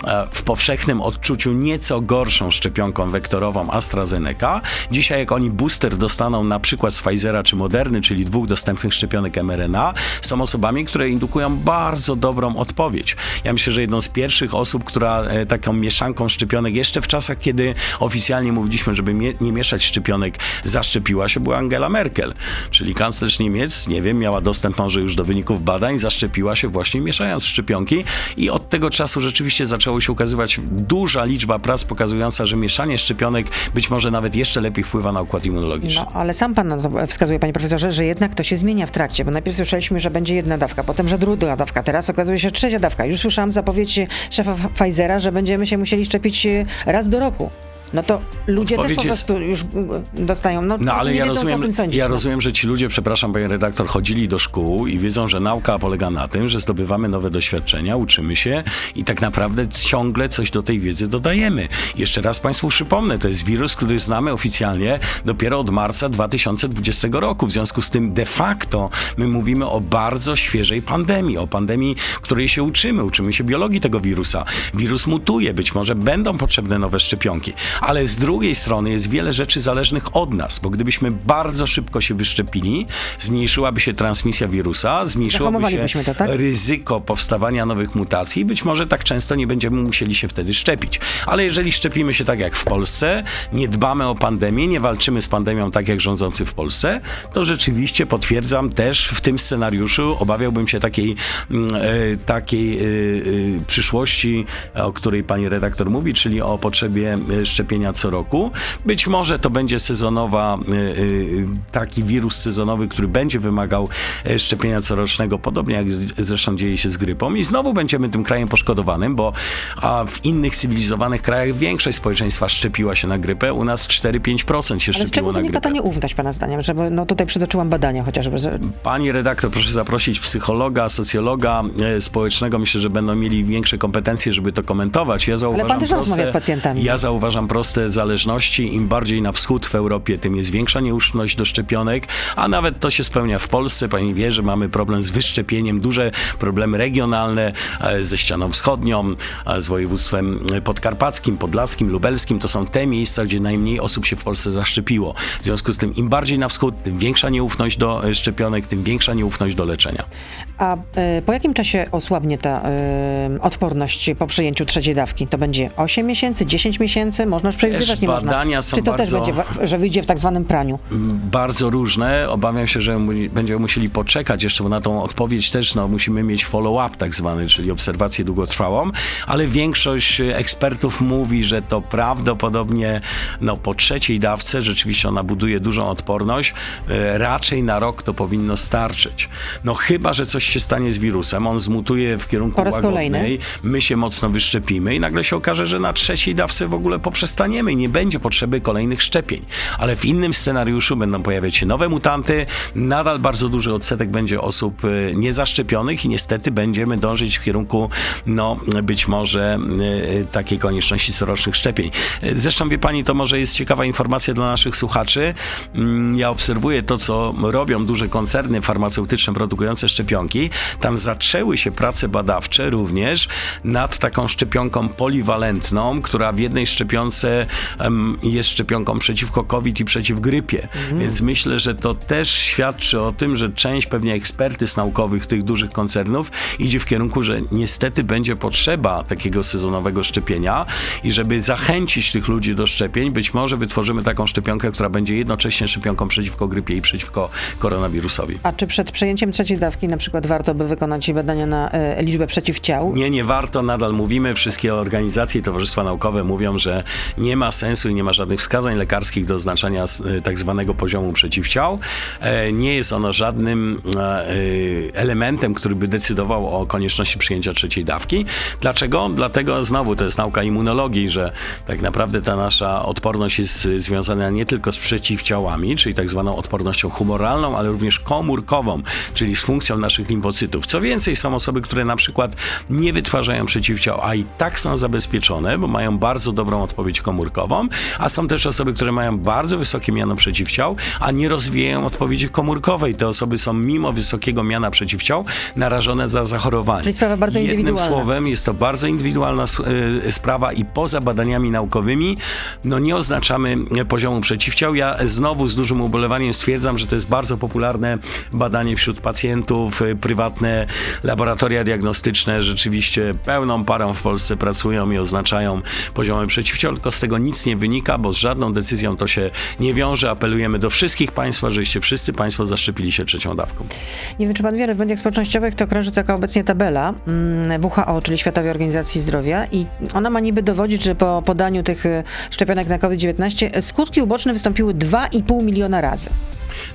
[SPEAKER 2] e, w powszechnym odczuciu nieco gorszą szczepionką wektorową AstraZeneca. Dzisiaj, jak oni booster dostaną na przykład z Pfizera czy Moderny, czyli dwóch dostępnych szczepionek mRNA, są osobami, które indukują bardzo dobrą odpowiedź. Ja myślę, że jedną z pierwszych osób, która e, taką mieszanką szczepionek, jeszcze w czasach, kiedy oficjalnie mówiliśmy, żeby nie mieszać szczepionek, zaszczepiła się, była Angela Merkel, czyli kanclerz Niemiec, nie wiem, miała dostęp może już do wyników badań, zaszczepiła się właśnie mieszając szczepionki i od tego czasu rzeczywiście zaczęło się ukazywać duża liczba prac pokazująca, że mieszanie szczepionek być może nawet jeszcze lepiej wpływa na układ immunologiczny.
[SPEAKER 1] No, ale sam pan wskazuje, panie profesorze, że jednak to się zmienia w trakcie, bo najpierw słyszeliśmy, że będzie jedna dawka, potem, że druga dawka, teraz okazuje się trzecia dawka. Już słyszałam zapowiedź szefa Pfizera, że będziemy się musieli szczepić e, raz do roku. No to ludzie
[SPEAKER 2] Odpowiedź
[SPEAKER 1] też po
[SPEAKER 2] jest-
[SPEAKER 1] prostu już e, dostają, no,
[SPEAKER 2] No ale ja
[SPEAKER 1] wiedzą,
[SPEAKER 2] rozumiem,
[SPEAKER 1] sądzić.
[SPEAKER 2] ja
[SPEAKER 1] no.
[SPEAKER 2] rozumiem, że ci ludzie, przepraszam panie redaktor, chodzili do szkół i wiedzą, że nauka polega na tym, że zdobywamy nowe doświadczenia, uczymy się i tak naprawdę ciągle coś do tej wiedzy dodajemy. Jeszcze raz państwu przypomnę, to jest wirus, który znamy oficjalnie dopiero od marca 2020 roku. W związku z tym de facto my mówimy o bardzo świeżej pandemii, o pandemii, której się uczymy, uczymy się biologii tego wirusa. Wirus mutuje, być może będą potrzebne nowe szczepionki, ale z drugiej strony jest wiele rzeczy zależnych od nas, bo gdybyśmy bardzo szybko się wyszczepili, zmniejszyłaby się transmisja wirusa, zmniejszyłoby się
[SPEAKER 1] to, tak?
[SPEAKER 2] ryzyko powstawania nowych mutacji, być może tak często nie będziemy musieli się wtedy szczepić. Ale jeżeli szczepimy się tak jak w Polsce, nie dbamy o pandemię, nie walczymy z pandemią tak jak rządzący w Polsce, to rzeczywiście potwierdzam też w tym scenariuszu, obawiałbym się takiej, mm, e, takiej e, e, przyszłości, o której pani redaktor mówi, czyli o potrzebie e, szczepienia co roku. Być może to będzie sezonowa, e, e, taki wirus sezonowy, który będzie wymagał e, szczepienia corocznego, podobnie jak zresztą dzieje się z grypą. I znowu będziemy tym krajem poszkodowanym, bo w innych cywilizowanych krajach większość społeczeństwa szczepiła się na grypę, u nas 4-5% się
[SPEAKER 1] Ale z czego
[SPEAKER 2] szczepiło na
[SPEAKER 1] wynika
[SPEAKER 2] grypę.
[SPEAKER 1] ta nieufność, pana zdaniem? Żeby, no tutaj przytoczyłam badania chociażby, że
[SPEAKER 2] Pani redaktor, proszę zaprosić psychologa, socjologa e, społecznego. Myślę, że będą mieli większe kompetencje, żeby to komentować. Ja zauważam
[SPEAKER 1] pan też
[SPEAKER 2] proste,
[SPEAKER 1] rozmawia z pacjentami.
[SPEAKER 2] Ja zauważam proste zależności. Im bardziej na wschód w Europie, tym jest większa nieuszność do szczepionek, a nawet to się spełnia w Polsce. Pani wie, że mamy problem z wyszczepieniem, duże problemy regionalne e, ze ścianą wschodnią, e, z województwem podkarpackim, podlaskim, lubelskim. To są te miejsca, gdzie najmniej osób się w Polsce zaszczepiło. W związku z tym im bardziej na wschód, tym większa nieufność do e, szczepionek, tym większa nieufność do leczenia.
[SPEAKER 1] A e, po jakim czasie osłabnie ta e, odporność po przyjęciu trzeciej dawki? To będzie 8 miesięcy, 10 miesięcy? Można już przewidywać, nie można.
[SPEAKER 2] badania są
[SPEAKER 1] Czy to też
[SPEAKER 2] bardzo-
[SPEAKER 1] będzie, wa- że wyjdzie w tak zwanym praniu?
[SPEAKER 2] bardzo różne. Obawiam się, że będziemy musieli poczekać jeszcze, bo na tą odpowiedź też no, musimy mieć follow-up tak zwany, czyli obserwację długotrwałą, ale większość ekspertów mówi, że to prawdopodobnie no, po trzeciej dawce rzeczywiście ona buduje dużą odporność. E, Raczej na rok to powinno starczyć. No chyba, że coś się stanie z wirusem, on zmutuje w kierunku
[SPEAKER 1] Po
[SPEAKER 2] łagodnej,
[SPEAKER 1] kolejny.
[SPEAKER 2] my się mocno wyszczepimy i nagle się okaże, że na trzeciej dawce w ogóle poprzestaniemy i nie będzie potrzeby kolejnych szczepień. Ale w innym scenariuszu będą pojawiać się nowe mutanty, nadal bardzo duży odsetek będzie osób e, niezaszczepionych i niestety będziemy dążyć w kierunku, no być może e, takiej konieczności corocznych szczepień. Zresztą wie pani, to może jest ciekawa informacja dla naszych słuchaczy. Mm, Ja obserwuję to, co robią duże koncerny farmaceutyczne produkujące szczepionki. Tam zaczęły się prace badawcze również nad taką szczepionką poliwalentną, która w jednej szczepionce Em, jest szczepionką przeciwko COVID i przeciw grypie. Więc myślę, że to też świadczy o tym, że część pewnie ekspertyz naukowych tych dużych koncernów idzie w kierunku, że niestety będzie potrzeba takiego sezonowego szczepienia i żeby zachęcić tych ludzi do szczepień, być może wytworzymy taką szczepionkę, która będzie jednocześnie szczepionką przeciwko grypie i przeciwko koronawirusowi.
[SPEAKER 1] A czy przed przejęciem trzeciej dawki na przykład warto by wykonać badania na e, liczbę przeciwciał?
[SPEAKER 2] Nie, nie warto, nadal mówimy, wszystkie organizacje i towarzystwa naukowe mówią, że nie ma sensu i nie ma żadnych wskazań lekarskich do oznaczania e, tak zwanego poziomu przeciwciał. E, Nie jest ono żadnym e, elementem, który by decydował o konieczności przyjęcia trzeciej dawki. Dlaczego? Dlatego znowu to jest nauka immunologii, że tak naprawdę ta nasza odporność jest związana nie tylko z przeciwciałami, czyli tak zwaną odpornością humoralną, ale również komórkową, czyli z funkcją naszych limfocytów. Co więcej, są osoby, które na przykład nie wytwarzają przeciwciał, a i tak są zabezpieczone, bo mają bardzo dobrą odpowiedź komórkową, a są też osoby, które mają bardzo wysokie miano przeciwciał, a nie rozwijają odpowiedzi komórkowej. Te osoby są mimo wysokiego miana przeciwciał narażone za zachorowanie.
[SPEAKER 1] Czyli sprawa bardzo
[SPEAKER 2] Jednym
[SPEAKER 1] indywidualna.
[SPEAKER 2] słowem jest to bardzo indywidualna y, sprawa i poza badaniami naukowymi no nie oznaczamy y, poziomu przeciwciał. Ja znowu z dużym ubolewaniem stwierdzam, że to jest bardzo popularne badanie wśród pacjentów, y, prywatne laboratoria diagnostyczne rzeczywiście pełną parą w Polsce pracują i oznaczają poziomy przeciwciał, tylko z tego nic nie wynika, bo z żadną decyzją to się nie wiąże. Apelujemy do wszystkich Państwa, żebyście wszyscy Państwo zaszczepili się trzecią dawką.
[SPEAKER 1] Nie wiem, czy pan wie, ale w mediach społecznościowych to krąży taka obecnie tabela mm, WHO, czyli Światowej Organizacji Zdrowia i ona ma niby dowodzić, że po podaniu tych y, szczepionek na COVID-19 skutki uboczne wystąpiły 2,5 miliona razy.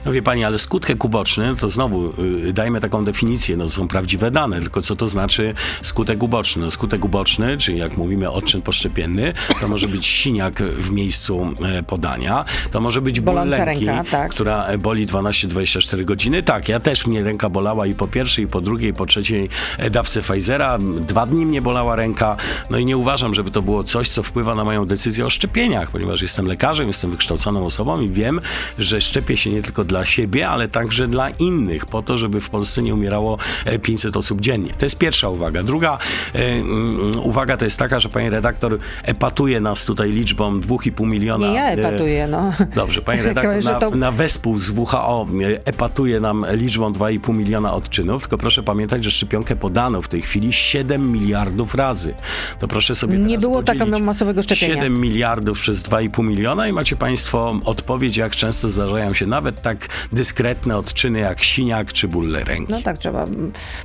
[SPEAKER 2] No wie pani, ale skutek uboczny, to znowu y, dajmy taką definicję, no to są prawdziwe dane, tylko co to znaczy skutek uboczny? No, skutek uboczny, czyli jak mówimy odczyn poszczepienny, to może być siniak w miejscu e, podania, to może być ból
[SPEAKER 1] Boląca ręka, tak.
[SPEAKER 2] która e, boli 12-24 godziny. Tak, ja też mnie ręka bolała i po pierwszej, i po drugiej, i po trzeciej e, dawce Pfizera. Dwa dni mnie bolała ręka, no i nie uważam, żeby to było coś, co wpływa na moją decyzję o szczepieniach, ponieważ jestem lekarzem, jestem wykształconą osobą i wiem, że szczepię się nie tylko dla siebie, ale także dla innych, po to, żeby w Polsce nie umierało e, 500 osób dziennie. To jest pierwsza uwaga. Druga e, mm, uwaga to jest taka, że pani redaktor epatuje nas tutaj liczbą 2,5 miliona.
[SPEAKER 1] Nie ja
[SPEAKER 2] e,
[SPEAKER 1] epatuję, no.
[SPEAKER 2] Dobrze, pani (laughs) redaktor na,
[SPEAKER 1] to-
[SPEAKER 2] na wespół z WHO e, epatuje nam liczbą 2,5 miliona odczynów, tylko proszę pamiętać, że szczepionkę podano w tej chwili 7 miliardów razy. To proszę sobie
[SPEAKER 1] Nie było takiego masowego szczepienia.
[SPEAKER 2] 7 miliardów przez 2,5 miliona i macie państwo odpowiedź, jak często zdarzają się nawet tak dyskretne odczyny jak siniak czy ból ręki.
[SPEAKER 1] No tak, trzeba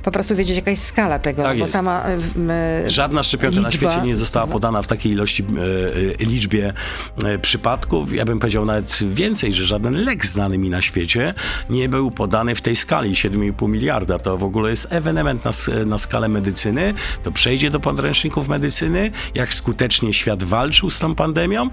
[SPEAKER 1] po prostu wiedzieć, jaka jest skala tego,
[SPEAKER 2] Tak
[SPEAKER 1] bo
[SPEAKER 2] jest.
[SPEAKER 1] sama... y,
[SPEAKER 2] Żadna szczepionka na
[SPEAKER 1] liczba-
[SPEAKER 2] świecie nie została podana w takiej ilości, e, liczbie e, przypadków. Ja bym powiedział nawet więcej, że żaden lek znany mi na świecie nie był podany w tej skali 7,5 miliarda. To w ogóle jest ewenement na, na skalę medycyny. To przejdzie do podręczników medycyny, jak skutecznie świat walczył z tą pandemią.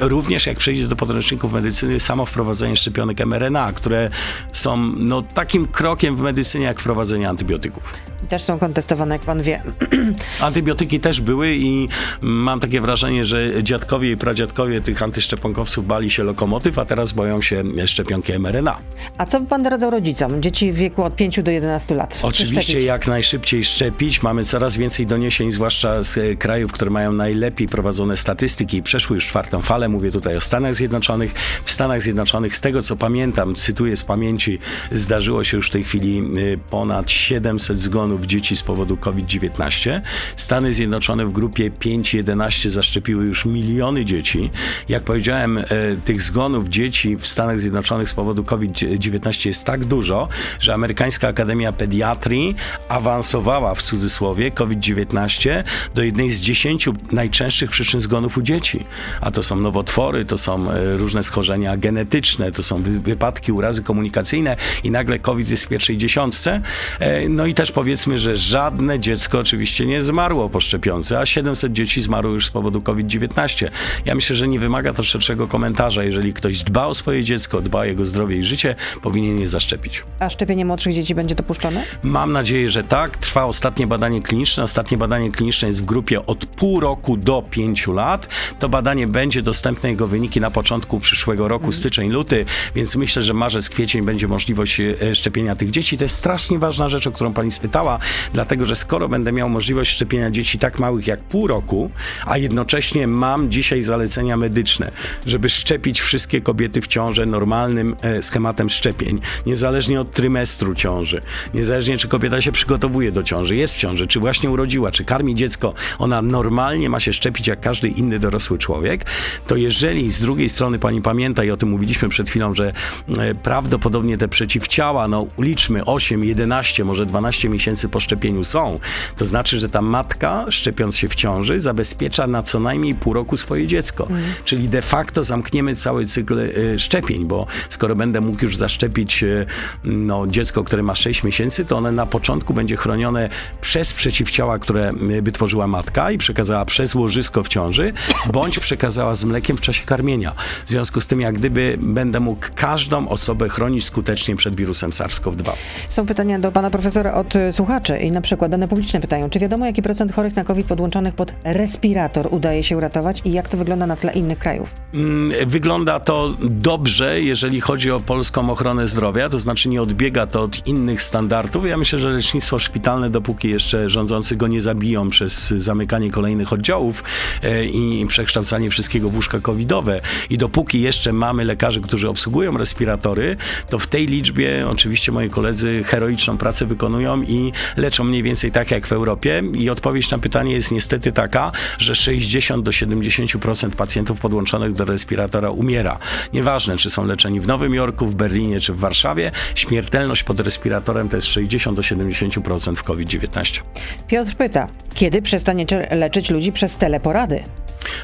[SPEAKER 2] Również jak przejdzie do podręczników medycyny samo wprowadzenie szczepionek mRNA, które są no, takim krokiem w medycynie jak wprowadzenie antybiotyków.
[SPEAKER 1] Też są kontestowane, jak pan wie. (clears throat)
[SPEAKER 2] Antybiotyki też były i mam takie wrażenie, że dziadkowie i pradziadkowie tych antyszczepionkowców bali się lokomotyw, a teraz boją się szczepionki mRNA.
[SPEAKER 1] A co by pan doradzał rodzicom? Dzieci w wieku od 5 do 11 lat.
[SPEAKER 2] Oczywiście jak najszybciej szczepić. Mamy coraz więcej doniesień, zwłaszcza z e, krajów, które mają najlepiej prowadzone statystyki i przeszły już czwartą falę. Mówię tutaj o Stanach Zjednoczonych. W Stanach Zjednoczonych, z tego co pamiętam, cytuję z pamięci, zdarzyło się już w tej chwili e, ponad 700 zgonów dzieci z powodu COVID-19. Stany Zjednoczone w grupie 5-11 zaszczepiły już miliony dzieci. Jak powiedziałem, e, tych zgonów dzieci w Stanach Zjednoczonych z powodu COVID-19 jest tak dużo, że Amerykańska Akademia Pediatrii awansowała w cudzysłowie COVID-19 do jednej z dziesięciu najczęstszych przyczyn zgonów u dzieci. A to są nowotwory, to są e, różne schorzenia genetyczne, to są wypadki, urazy komunikacyjne i nagle COVID jest w pierwszej dziesiątce. E, No i też powiedzmy, że żadne dziecko oczywiście nie zmarło po szczepionce, a 700 dzieci zmarło już z powodu COVID-19. Ja myślę, że nie wymaga to szerszego komentarza. Jeżeli ktoś dba o swoje dziecko, dba o jego zdrowie i życie, powinien je zaszczepić.
[SPEAKER 1] A szczepienie młodszych dzieci będzie dopuszczone?
[SPEAKER 2] Mam nadzieję, że tak. Trwa ostatnie badanie kliniczne. Ostatnie badanie kliniczne jest w grupie od pół roku do pięciu lat. To badanie będzie dostępne, jego wyniki na początku przyszłego roku, styczeń, luty. Więc myślę, że marzec, kwiecień będzie możliwość e, szczepienia tych dzieci. To jest strasznie ważna rzecz, o którą pani spytała, dlatego że skoro będę miał możliwość szczepienia dzieci tak małych jak pół roku, a jednocześnie mam dzisiaj zalecenia medyczne, żeby szczepić wszystkie kobiety w ciąży normalnym e, schematem szczepień, niezależnie od trymestru ciąży, niezależnie czy kobieta się przygotowuje do ciąży, jest w ciąży, czy właśnie urodziła, czy karmi dziecko, ona normalnie ma się szczepić jak każdy inny dorosły człowiek, to jeżeli z drugiej strony pani pamięta i o tym mówiliśmy przed chwilą, że e, prawdopodobnie te przeciwciała, no liczmy 8, 11, może 12 miesięcy po szczepieniu są, to znaczy, że ta matka szczepiąc się w ciąży zabezpiecza na co najmniej pół roku swoje dziecko. Mhm. Czyli de facto zamkniemy cały cykl y, szczepień, bo skoro będę mógł już zaszczepić y, no, dziecko, które ma 6 miesięcy, to one na początku będzie chronione przez przeciwciała, które wytworzyła matka i przekazała przez łożysko w ciąży, bądź przekazała z mlekiem w czasie karmienia. W związku z tym, jak gdyby będę mógł każdą osobę chronić skutecznie przed wirusem SARS-CoV-2.
[SPEAKER 1] Są pytania do pana profesora od słuchaczy i na przykład dane publiczne pytają, czy wiadomo, jaki procent chorych na COVID podłączonych pod respirator udaje się uratować i jak to wygląda na tle innych krajów?
[SPEAKER 2] Mm, wygląda to dobrze, jeżeli chodzi o polską ochronę zdrowia, to znaczy nie odbiega to od innych standardów. Ja myślę, że lecznictwo szpitalne, dopóki jeszcze rządzący go nie zabiją przez zamykanie kolejnych oddziałów e, i przekształcanie wszystkiego w łóżka covidowe i dopóki jeszcze mamy lekarzy, którzy obsługują respiratory, to w tej liczbie oczywiście moi koledzy heroiczną pracę wykonują i leczą mniej więcej tak jak w Europie i odpowiedź na pytanie jest niestety taka, że 60 do 70% pacjentów podłączonych do respiratora umiera. Nieważne, czy są leczeni w Nowym Jorku, w Berlinie czy w Warszawie, śmiertelność pod respiratorem to jest 60 do 70% w COVID-19.
[SPEAKER 1] Piotr pyta, kiedy przestaniecie leczyć ludzi przez teleporady?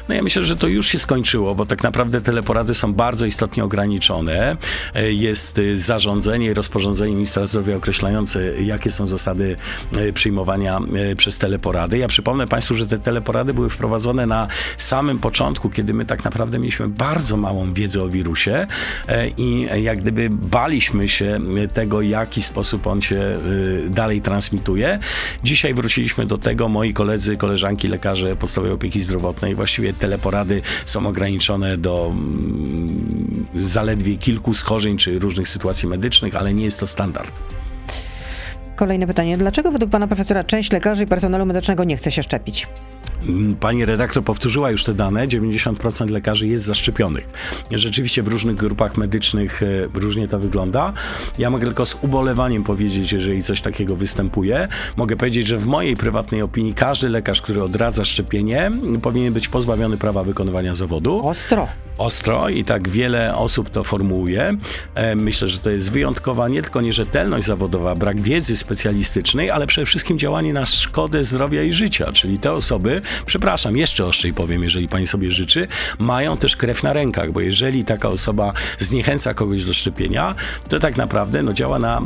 [SPEAKER 2] No ja myślę, że to już się skończyło, bo tak naprawdę teleporady są bardzo istotnie ograniczone. E, jest e, zarządzenie i rozporządzenie ministra zdrowia określające, jakie są zasady e, przyjmowania przez teleporady. Ja przypomnę Państwu, że te teleporady były wprowadzone na samym początku, kiedy my tak naprawdę mieliśmy bardzo małą wiedzę o wirusie i jak gdyby baliśmy się tego, w jaki sposób on się dalej transmituje. Dzisiaj wróciliśmy do tego, moi koledzy, koleżanki, lekarze podstawowej opieki zdrowotnej właściwie teleporady są ograniczone do mm, zaledwie kilku schorzeń czy różnych sytuacji medycznych, ale nie jest to standard.
[SPEAKER 1] Kolejne pytanie. Dlaczego według pana profesora część lekarzy i personelu medycznego nie chce się szczepić?
[SPEAKER 2] Pani redaktor powtórzyła już te dane. 90% lekarzy jest zaszczepionych. Rzeczywiście w różnych grupach medycznych e, różnie to wygląda. Ja mogę tylko z ubolewaniem powiedzieć, jeżeli coś takiego występuje. Mogę powiedzieć, że w mojej prywatnej opinii każdy lekarz, który odradza szczepienie, powinien być pozbawiony prawa wykonywania zawodu.
[SPEAKER 1] Ostro
[SPEAKER 2] ostro i tak wiele osób to formułuje. E, myślę, że to jest wyjątkowa nie tylko nierzetelność zawodowa, brak wiedzy specjalistycznej, ale przede wszystkim działanie na szkodę zdrowia i życia, czyli te osoby, przepraszam, jeszcze ostrzej powiem, jeżeli pani sobie życzy, mają też krew na rękach, bo jeżeli taka osoba zniechęca kogoś do szczepienia, to tak naprawdę no, działa na,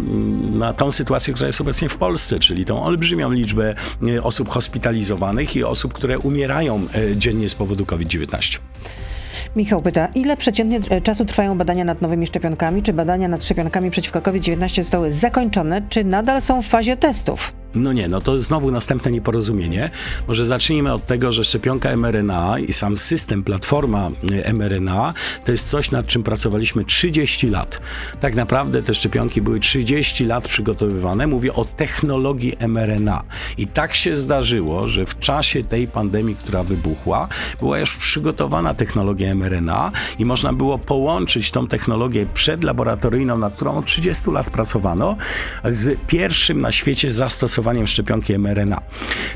[SPEAKER 2] na tą sytuację, która jest obecnie w Polsce, czyli tą olbrzymią liczbę e, osób hospitalizowanych i osób, które umierają e, dziennie z powodu COVID-19.
[SPEAKER 1] Michał pyta, ile przeciętnie e, czasu trwają badania nad nowymi szczepionkami? Czy badania nad szczepionkami przeciwko COVID-19 zostały zakończone, czy nadal są w fazie testów?
[SPEAKER 2] No nie, no to znowu następne nieporozumienie. Może zacznijmy od tego, że szczepionka mRNA i sam system, platforma y, mRNA to jest coś, nad czym pracowaliśmy 30 lat. Tak naprawdę te szczepionki były 30 lat przygotowywane. Mówię o technologii mRNA. I tak się zdarzyło, że w czasie tej pandemii, która wybuchła, była już przygotowana technologia mRNA i można było połączyć tą technologię przedlaboratoryjną, nad którą od 30 lat pracowano, z pierwszym na świecie zastosowaniem stosowaniem szczepionki mRNA.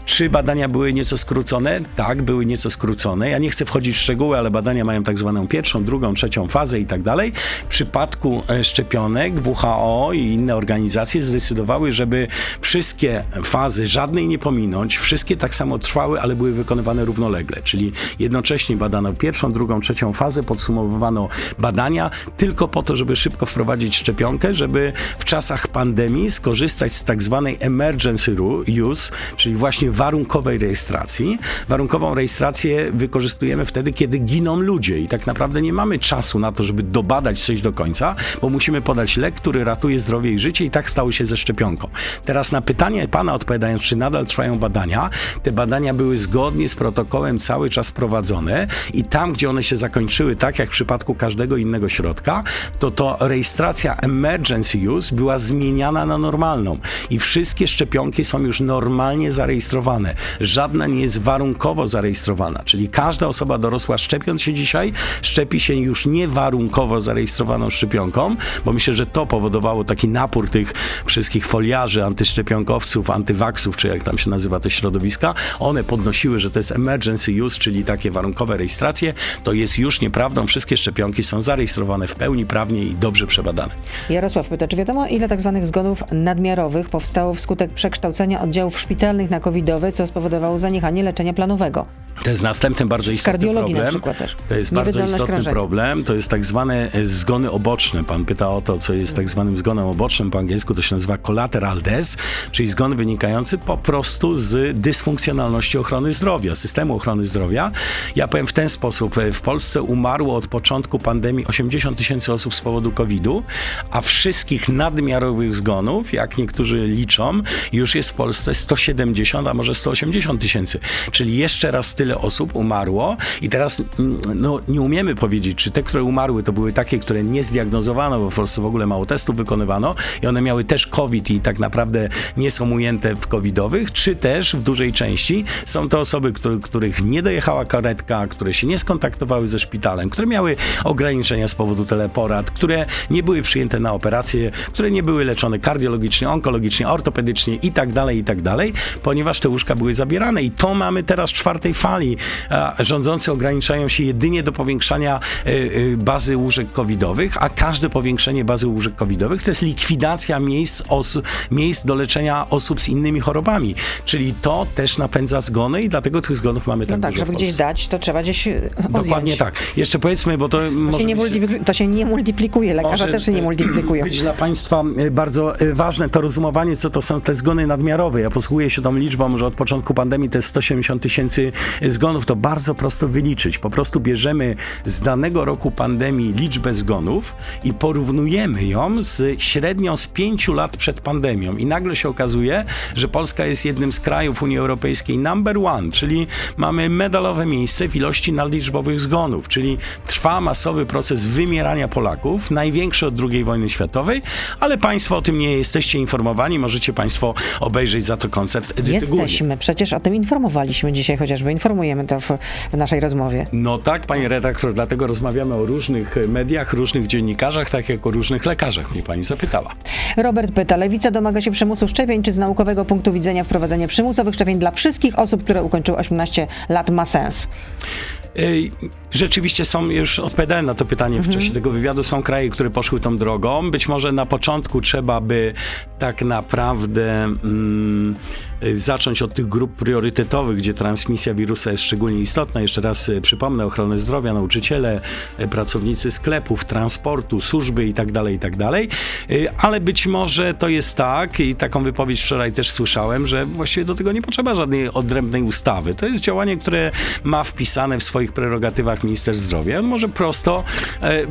[SPEAKER 2] Czy badania były nieco skrócone? Tak, były nieco skrócone. Ja nie chcę wchodzić w szczegóły, ale badania mają tak zwaną pierwszą, drugą, trzecią fazę i tak dalej. W przypadku e, szczepionek WHO i inne organizacje zdecydowały, żeby wszystkie fazy, żadnej nie pominąć, wszystkie tak samo trwały, ale były wykonywane równolegle, czyli jednocześnie badano pierwszą, drugą, trzecią fazę, podsumowywano badania tylko po to, żeby szybko wprowadzić szczepionkę, żeby w czasach pandemii skorzystać z tak zwanej emergency emergency use, czyli właśnie warunkowej rejestracji. Warunkową rejestrację wykorzystujemy wtedy, kiedy giną ludzie i tak naprawdę nie mamy czasu na to, żeby dobadać coś do końca, bo musimy podać lek, który ratuje zdrowie i życie i tak stało się ze szczepionką. Teraz na pytanie pana odpowiadając, czy nadal trwają badania, te badania były zgodnie z protokołem cały czas prowadzone i tam, gdzie one się zakończyły, tak jak w przypadku każdego innego środka, to to rejestracja emergency use była zmieniana na normalną i wszystkie szczepionki są już normalnie zarejestrowane. Żadna nie jest warunkowo zarejestrowana, czyli każda osoba dorosła szczepiąc się dzisiaj, szczepi się już nie warunkowo zarejestrowaną szczepionką, bo myślę, że to powodowało taki napór tych wszystkich foliarzy, antyszczepionkowców, antywaksów, czy jak tam się nazywa te środowiska. One podnosiły, że to jest emergency use, czyli takie warunkowe rejestracje. To jest już nieprawdą. Wszystkie szczepionki są zarejestrowane w pełni prawnie i dobrze przebadane.
[SPEAKER 1] Jarosław pyta, czy wiadomo, ile tak zwanych zgonów nadmiarowych powstało wskutek przekształcenia oddziałów szpitalnych na covidowe, co spowodowało zaniechanie leczenia planowego?
[SPEAKER 2] To jest następny bardzo istotny
[SPEAKER 1] kardiologii
[SPEAKER 2] problem.
[SPEAKER 1] na przykład też.
[SPEAKER 2] To jest bardzo istotny
[SPEAKER 1] krążenia.
[SPEAKER 2] problem. To jest tak zwane e, zgony oboczne. Pan pyta o to, co jest tak zwanym zgonem obocznym. Po angielsku to się nazywa collateral death, czyli zgon wynikający po prostu z dysfunkcjonalności ochrony zdrowia, systemu ochrony zdrowia. Ja powiem w ten sposób. e, W Polsce umarło od początku pandemii 80 tysięcy osób z powodu COVID-u, a wszystkich nadmiarowych zgonów, jak niektórzy liczą, już jest w Polsce 170, a może 180 tysięcy. Czyli jeszcze raz tyle osób umarło i teraz mm, no, nie umiemy powiedzieć, czy te, które umarły, to były takie, które nie zdiagnozowano, bo w Polsce w ogóle mało testów wykonywano i one miały też COVID i tak naprawdę nie są ujęte w covidowych, czy też w dużej części są to osoby, który, których nie dojechała karetka, które się nie skontaktowały ze szpitalem, które miały ograniczenia z powodu teleporad, które nie były przyjęte na operacje, które nie były leczone kardiologicznie, onkologicznie, ortopedycznie tak dalej, i tak dalej, ponieważ te łóżka były zabierane i to mamy teraz w czwartej fali. Rządzący ograniczają się jedynie do powiększania y, y, bazy łóżek covidowych, a każde powiększenie bazy łóżek covidowych to jest likwidacja miejsc, miejsc do leczenia osób z innymi chorobami. Czyli to też napędza zgony i dlatego tych zgonów mamy tak
[SPEAKER 1] No tak,
[SPEAKER 2] dużo
[SPEAKER 1] żeby gdzieś dać, to trzeba gdzieś e, odjąć.
[SPEAKER 2] Dokładnie tak. Jeszcze powiedzmy, bo to,
[SPEAKER 1] To
[SPEAKER 2] może
[SPEAKER 1] się, nie
[SPEAKER 2] być-
[SPEAKER 1] to się nie multiplikuje, lekarze
[SPEAKER 2] może,
[SPEAKER 1] też się nie
[SPEAKER 2] e,
[SPEAKER 1] multiplikują.
[SPEAKER 2] być dla Państwa e, bardzo e, ważne to rozumowanie, co to są te zgony nadmiarowe. Ja posługuję się tą liczbą, że od początku pandemii to jest 170 tysięcy zgonów. To bardzo prosto wyliczyć. Po prostu bierzemy z danego roku pandemii liczbę zgonów i porównujemy ją z średnią z pięciu lat przed pandemią. I nagle się okazuje, że Polska jest jednym z krajów Unii Europejskiej number one, czyli mamy medalowe miejsce w ilości nadliczbowych zgonów, czyli trwa masowy proces wymierania Polaków, największy od II wojny światowej, ale Państwo o tym nie jesteście informowani, możecie Państwo obejrzeć za to koncert Edyty.
[SPEAKER 1] Jesteśmy, przecież o tym informowaliśmy dzisiaj chociażby, informujemy to w, w naszej rozmowie.
[SPEAKER 2] No tak, panie redaktor, dlatego rozmawiamy o różnych mediach, różnych dziennikarzach, tak jak o różnych lekarzach, mnie pani zapytała.
[SPEAKER 1] Robert pyta, Lewica domaga się przymusu szczepień, czy z naukowego punktu widzenia wprowadzenie przymusowych szczepień dla wszystkich osób, które ukończyły 18 lat ma sens?
[SPEAKER 2] Ej, Rzeczywiście są, już odpowiadałem na to pytanie w czasie tego wywiadu, są kraje, które poszły tą drogą. Być może na początku trzeba by tak naprawdę mm, y, zacząć od tych grup priorytetowych, gdzie transmisja wirusa jest szczególnie istotna. Jeszcze raz y, przypomnę, ochronę zdrowia, nauczyciele, y, pracownicy sklepów, transportu, służby i tak dalej, i tak. Y, Ale być może to jest tak, i taką wypowiedź wczoraj też słyszałem, że właściwie do tego nie potrzeba żadnej odrębnej ustawy. To jest działanie, które ma wpisane w swoich prerogatywach minister zdrowia. On może prosto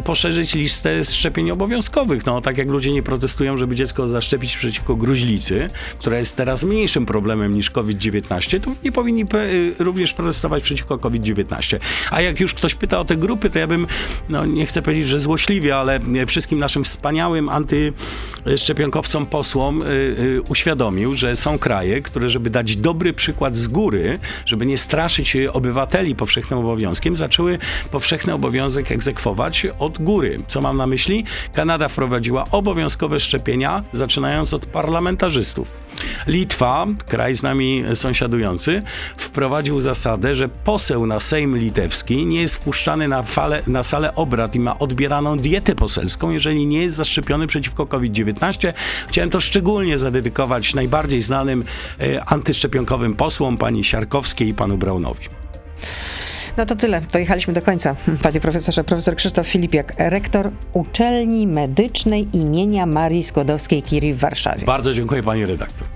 [SPEAKER 2] poszerzyć listę szczepień obowiązkowych. No, tak jak ludzie nie protestują, żeby dziecko zaszczepić przeciwko gruźlicy, która jest teraz mniejszym problemem niż COVID-19, to nie powinni y, również protestować przeciwko COVID-19. A jak już ktoś pyta o te grupy, to ja bym, no nie chcę powiedzieć, że złośliwie, ale e, wszystkim naszym wspaniałym antyszczepionkowcom, posłom y, y, uświadomił, że są kraje, które, żeby dać dobry przykład z góry, żeby nie straszyć y, obywateli powszechnym obowiązkiem, zaczęły powszechny obowiązek egzekwować od góry. Co mam na myśli? Kanada wprowadziła obowiązkowe szczepienia, zaczynając od parlamentarzystów. Litwa, kraj z nami sąsiadujący, wprowadził zasadę, że poseł na Sejm litewski nie jest wpuszczany na, fale, na salę obrad i ma odbieraną dietę poselską, jeżeli nie jest zaszczepiony przeciwko COVID-19. Chciałem to szczególnie zadedykować najbardziej znanym e, antyszczepionkowym posłom, pani Siarkowskiej i panu Braunowi.
[SPEAKER 1] No to tyle, dojechaliśmy do końca. Panie profesorze, profesor Krzysztof Filipiak, rektor Uczelni Medycznej imienia Marii Skłodowskiej-Curie w Warszawie.
[SPEAKER 2] Bardzo dziękuję pani redaktor.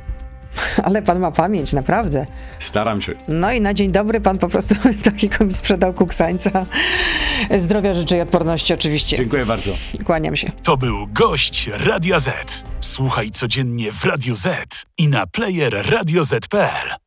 [SPEAKER 2] (laughs)
[SPEAKER 1] Ale pan ma pamięć, naprawdę.
[SPEAKER 2] Staram się.
[SPEAKER 1] No i na dzień dobry pan po prostu (laughs) takiego mi sprzedał kuksańca. Zdrowia życzę i odporności oczywiście.
[SPEAKER 2] Dziękuję bardzo.
[SPEAKER 1] Kłaniam się.
[SPEAKER 3] To był gość Radia Z. Słuchaj codziennie w Radio Z i na player radioz.pl.